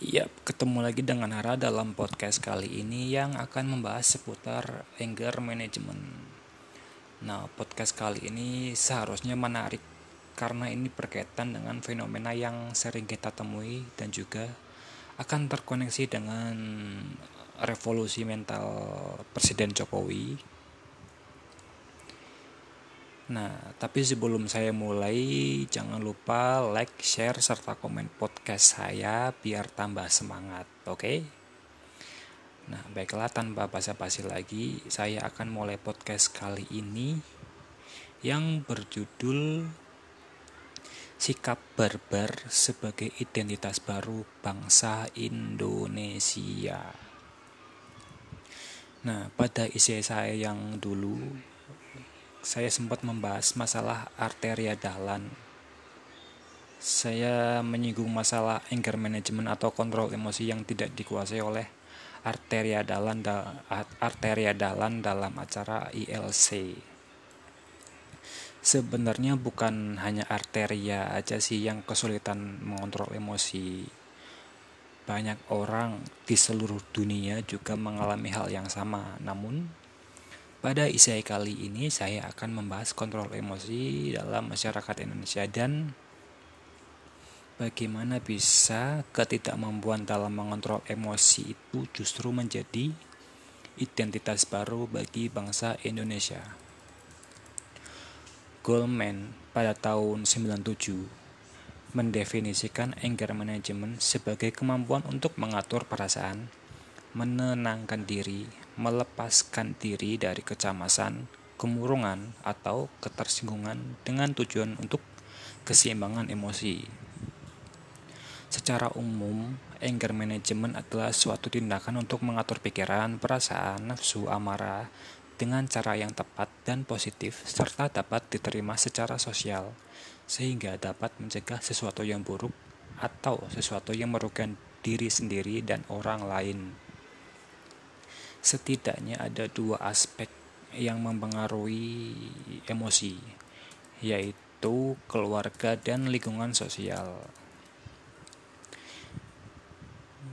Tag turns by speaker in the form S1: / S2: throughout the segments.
S1: Ya, ketemu lagi dengan Hara dalam podcast kali ini yang akan membahas seputar anger management. Nah, podcast kali ini seharusnya menarik karena ini berkaitan dengan fenomena yang sering kita temui dan juga akan terkoneksi dengan revolusi mental Presiden Jokowi Nah, tapi sebelum saya mulai, jangan lupa like, share, serta komen podcast saya biar tambah semangat, oke? Okay? Nah, baiklah tanpa basa-basi lagi, saya akan mulai podcast kali ini yang berjudul Sikap Barbar sebagai Identitas Baru Bangsa Indonesia. Nah, pada isi saya yang dulu saya sempat membahas masalah arteria dalan. Saya menyinggung masalah anger management atau kontrol emosi yang tidak dikuasai oleh arteria dalan da, arteria dalan dalam acara ILC. Sebenarnya bukan hanya arteria aja sih yang kesulitan mengontrol emosi. Banyak orang di seluruh dunia juga mengalami hal yang sama. Namun pada isai kali ini saya akan membahas kontrol emosi dalam masyarakat Indonesia dan bagaimana bisa ketidakmampuan dalam mengontrol emosi itu justru menjadi identitas baru bagi bangsa Indonesia. Goldman pada tahun 97 mendefinisikan anger management sebagai kemampuan untuk mengatur perasaan, menenangkan diri, melepaskan diri dari kecemasan, kemurungan, atau ketersinggungan dengan tujuan untuk keseimbangan emosi. Secara umum, anger management adalah suatu tindakan untuk mengatur pikiran, perasaan, nafsu, amarah dengan cara yang tepat dan positif serta dapat diterima secara sosial sehingga dapat mencegah sesuatu yang buruk atau sesuatu yang merugikan diri sendiri dan orang lain setidaknya ada dua aspek yang mempengaruhi emosi, yaitu keluarga dan lingkungan sosial.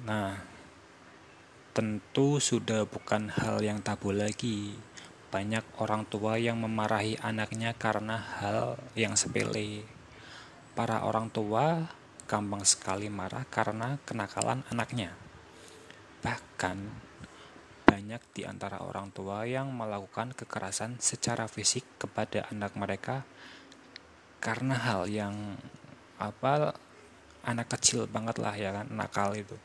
S1: Nah, tentu sudah bukan hal yang tabu lagi. Banyak orang tua yang memarahi anaknya karena hal yang sepele. Para orang tua gampang sekali marah karena kenakalan anaknya. Bahkan banyak di antara orang tua yang melakukan kekerasan secara fisik kepada anak mereka karena hal yang apa anak kecil banget lah ya kan nakal itu.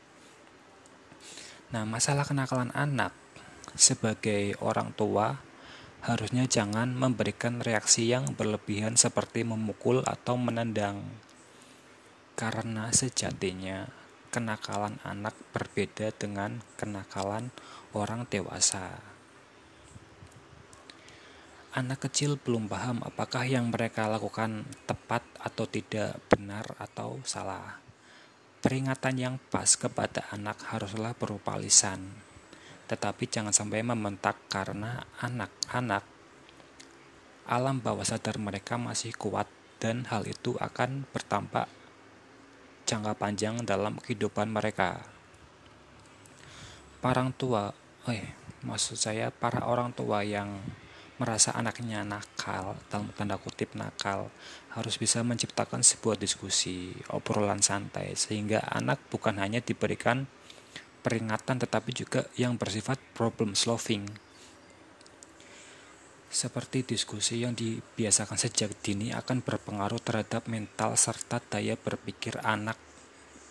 S1: Nah, masalah kenakalan anak sebagai orang tua harusnya jangan memberikan reaksi yang berlebihan seperti memukul atau menendang. Karena sejatinya kenakalan anak berbeda dengan kenakalan orang dewasa. Anak kecil belum paham apakah yang mereka lakukan tepat atau tidak, benar atau salah. Peringatan yang pas kepada anak haruslah berupa lisan, tetapi jangan sampai membentak karena anak-anak alam bawah sadar mereka masih kuat dan hal itu akan bertampak jangka panjang dalam kehidupan mereka. Para tua, eh, maksud saya para orang tua yang merasa anaknya nakal, dalam tanda kutip nakal, harus bisa menciptakan sebuah diskusi, obrolan santai, sehingga anak bukan hanya diberikan peringatan tetapi juga yang bersifat problem solving seperti diskusi yang dibiasakan sejak dini akan berpengaruh terhadap mental serta daya berpikir anak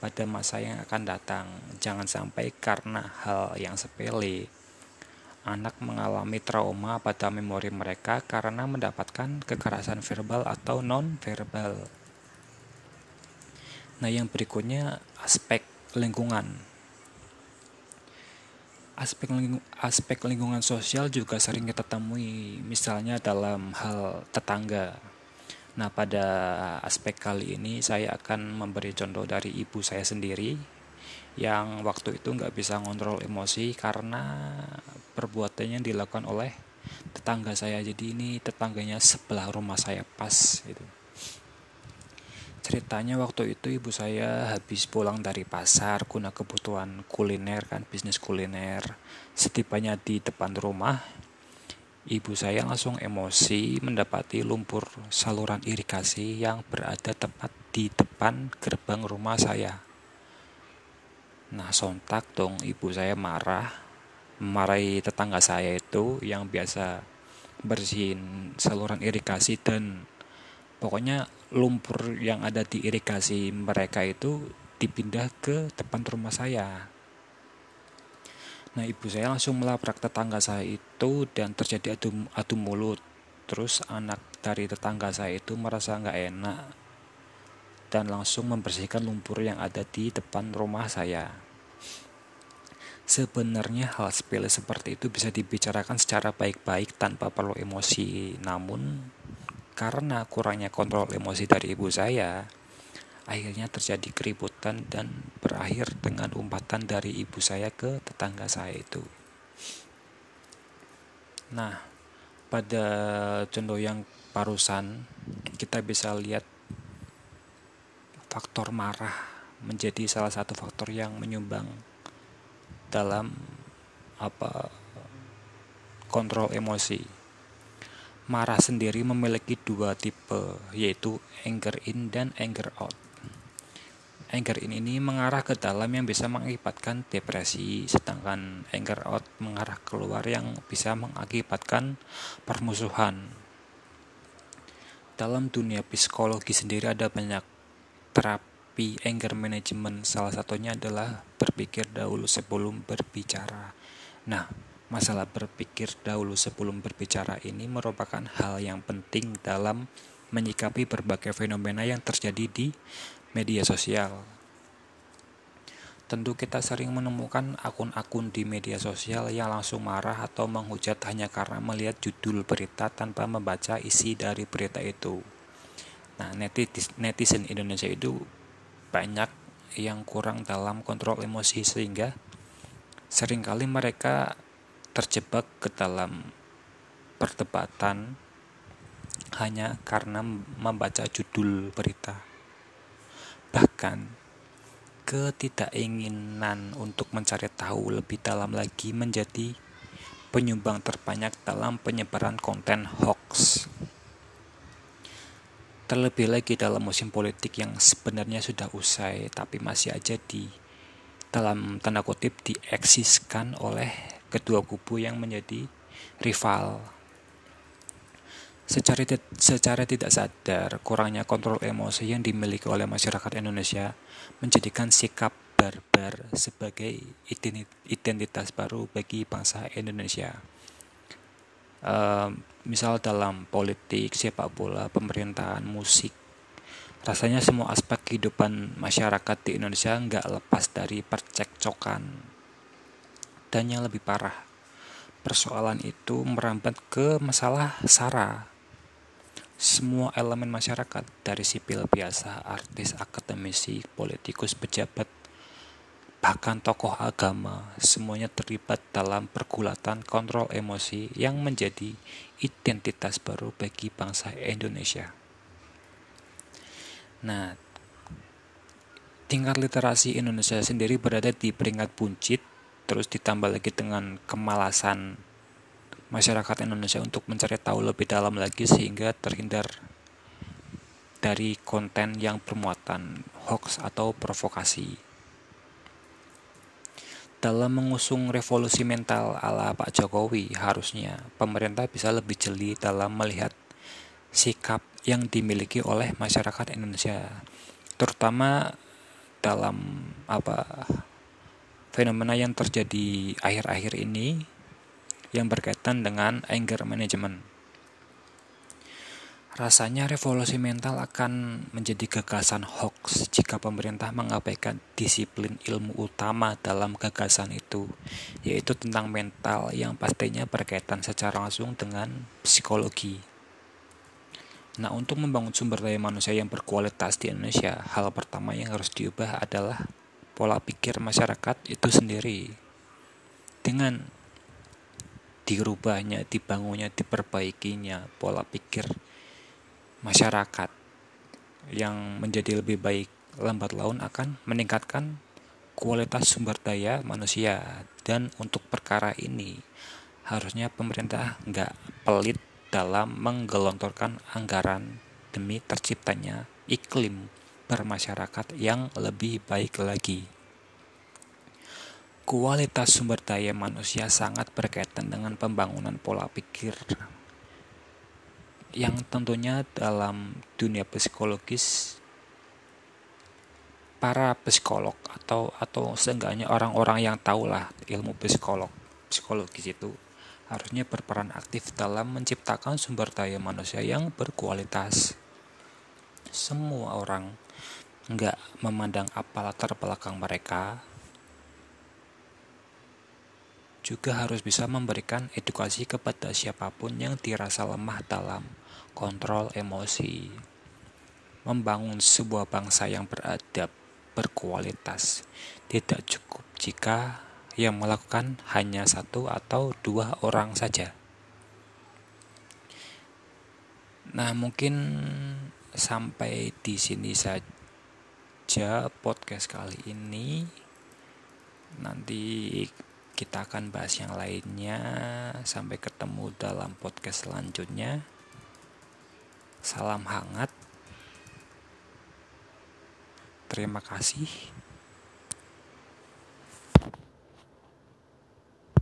S1: pada masa yang akan datang. Jangan sampai karena hal yang sepele, anak mengalami trauma pada memori mereka karena mendapatkan kekerasan verbal atau non-verbal. Nah, yang berikutnya aspek lingkungan aspek aspek lingkungan sosial juga sering kita temui misalnya dalam hal tetangga. Nah pada aspek kali ini saya akan memberi contoh dari ibu saya sendiri yang waktu itu nggak bisa ngontrol emosi karena perbuatannya dilakukan oleh tetangga saya. Jadi ini tetangganya sebelah rumah saya pas gitu Ceritanya waktu itu ibu saya habis pulang dari pasar guna kebutuhan kuliner kan, bisnis kuliner. Setibanya di depan rumah, ibu saya langsung emosi mendapati lumpur saluran irigasi yang berada tepat di depan gerbang rumah saya. Nah, sontak dong ibu saya marah, memarahi tetangga saya itu yang biasa bersihin saluran irigasi dan pokoknya lumpur yang ada di irigasi mereka itu dipindah ke depan rumah saya. Nah ibu saya langsung melabrak tetangga saya itu dan terjadi adu, adu mulut. Terus anak dari tetangga saya itu merasa nggak enak dan langsung membersihkan lumpur yang ada di depan rumah saya. Sebenarnya hal sepele seperti itu bisa dibicarakan secara baik-baik tanpa perlu emosi, namun karena kurangnya kontrol emosi dari ibu saya, akhirnya terjadi keributan dan berakhir dengan umpatan dari ibu saya ke tetangga saya itu. Nah, pada contoh yang parusan, kita bisa lihat faktor marah menjadi salah satu faktor yang menyumbang dalam apa kontrol emosi marah sendiri memiliki dua tipe, yaitu anger in dan anger out. Anger in ini mengarah ke dalam yang bisa mengakibatkan depresi, sedangkan anger out mengarah keluar yang bisa mengakibatkan permusuhan. Dalam dunia psikologi sendiri ada banyak terapi anger management, salah satunya adalah berpikir dahulu sebelum berbicara. Nah, Masalah berpikir dahulu sebelum berbicara ini merupakan hal yang penting dalam menyikapi berbagai fenomena yang terjadi di media sosial. Tentu kita sering menemukan akun-akun di media sosial yang langsung marah atau menghujat hanya karena melihat judul berita tanpa membaca isi dari berita itu. Nah, netizen Indonesia itu banyak yang kurang dalam kontrol emosi sehingga sering kali mereka terjebak ke dalam perdebatan hanya karena membaca judul berita. Bahkan ketidakinginan untuk mencari tahu lebih dalam lagi menjadi penyumbang terbanyak dalam penyebaran konten hoax. Terlebih lagi dalam musim politik yang sebenarnya sudah usai tapi masih aja di dalam tanda kutip dieksiskan oleh kedua kubu yang menjadi rival. Secara, secara tidak sadar, kurangnya kontrol emosi yang dimiliki oleh masyarakat Indonesia menjadikan sikap barbar sebagai identitas baru bagi bangsa Indonesia. Uh, misal dalam politik, sepak bola, pemerintahan, musik, rasanya semua aspek kehidupan masyarakat di Indonesia nggak lepas dari percekcokan dan yang lebih parah, persoalan itu merambat ke masalah SARA. Semua elemen masyarakat, dari sipil biasa, artis, akademisi, politikus, pejabat, bahkan tokoh agama, semuanya terlibat dalam pergulatan kontrol emosi yang menjadi identitas baru bagi bangsa Indonesia. Nah, tingkat literasi Indonesia sendiri berada di peringkat buncit terus ditambah lagi dengan kemalasan masyarakat Indonesia untuk mencari tahu lebih dalam lagi sehingga terhindar dari konten yang bermuatan hoax atau provokasi. Dalam mengusung revolusi mental ala Pak Jokowi, harusnya pemerintah bisa lebih jeli dalam melihat sikap yang dimiliki oleh masyarakat Indonesia, terutama dalam apa fenomena yang terjadi akhir-akhir ini yang berkaitan dengan anger management. Rasanya revolusi mental akan menjadi gagasan hoax jika pemerintah mengabaikan disiplin ilmu utama dalam gagasan itu, yaitu tentang mental yang pastinya berkaitan secara langsung dengan psikologi. Nah, untuk membangun sumber daya manusia yang berkualitas di Indonesia, hal pertama yang harus diubah adalah pola pikir masyarakat itu sendiri. Dengan dirubahnya, dibangunnya, diperbaikinya pola pikir masyarakat yang menjadi lebih baik lambat laun akan meningkatkan kualitas sumber daya manusia. Dan untuk perkara ini harusnya pemerintah nggak pelit dalam menggelontorkan anggaran demi terciptanya iklim bermasyarakat yang lebih baik lagi. Kualitas sumber daya manusia sangat berkaitan dengan pembangunan pola pikir yang tentunya dalam dunia psikologis para psikolog atau atau seenggaknya orang-orang yang tahulah ilmu psikolog psikologis itu harusnya berperan aktif dalam menciptakan sumber daya manusia yang berkualitas. Semua orang nggak memandang apa latar belakang mereka juga harus bisa memberikan edukasi kepada siapa pun yang dirasa lemah dalam kontrol emosi, membangun sebuah bangsa yang beradab, berkualitas. Tidak cukup jika yang melakukan hanya satu atau dua orang saja. Nah, mungkin sampai di sini saja podcast kali ini. Nanti kita akan bahas yang lainnya. Sampai ketemu dalam podcast selanjutnya. Salam hangat. Terima kasih.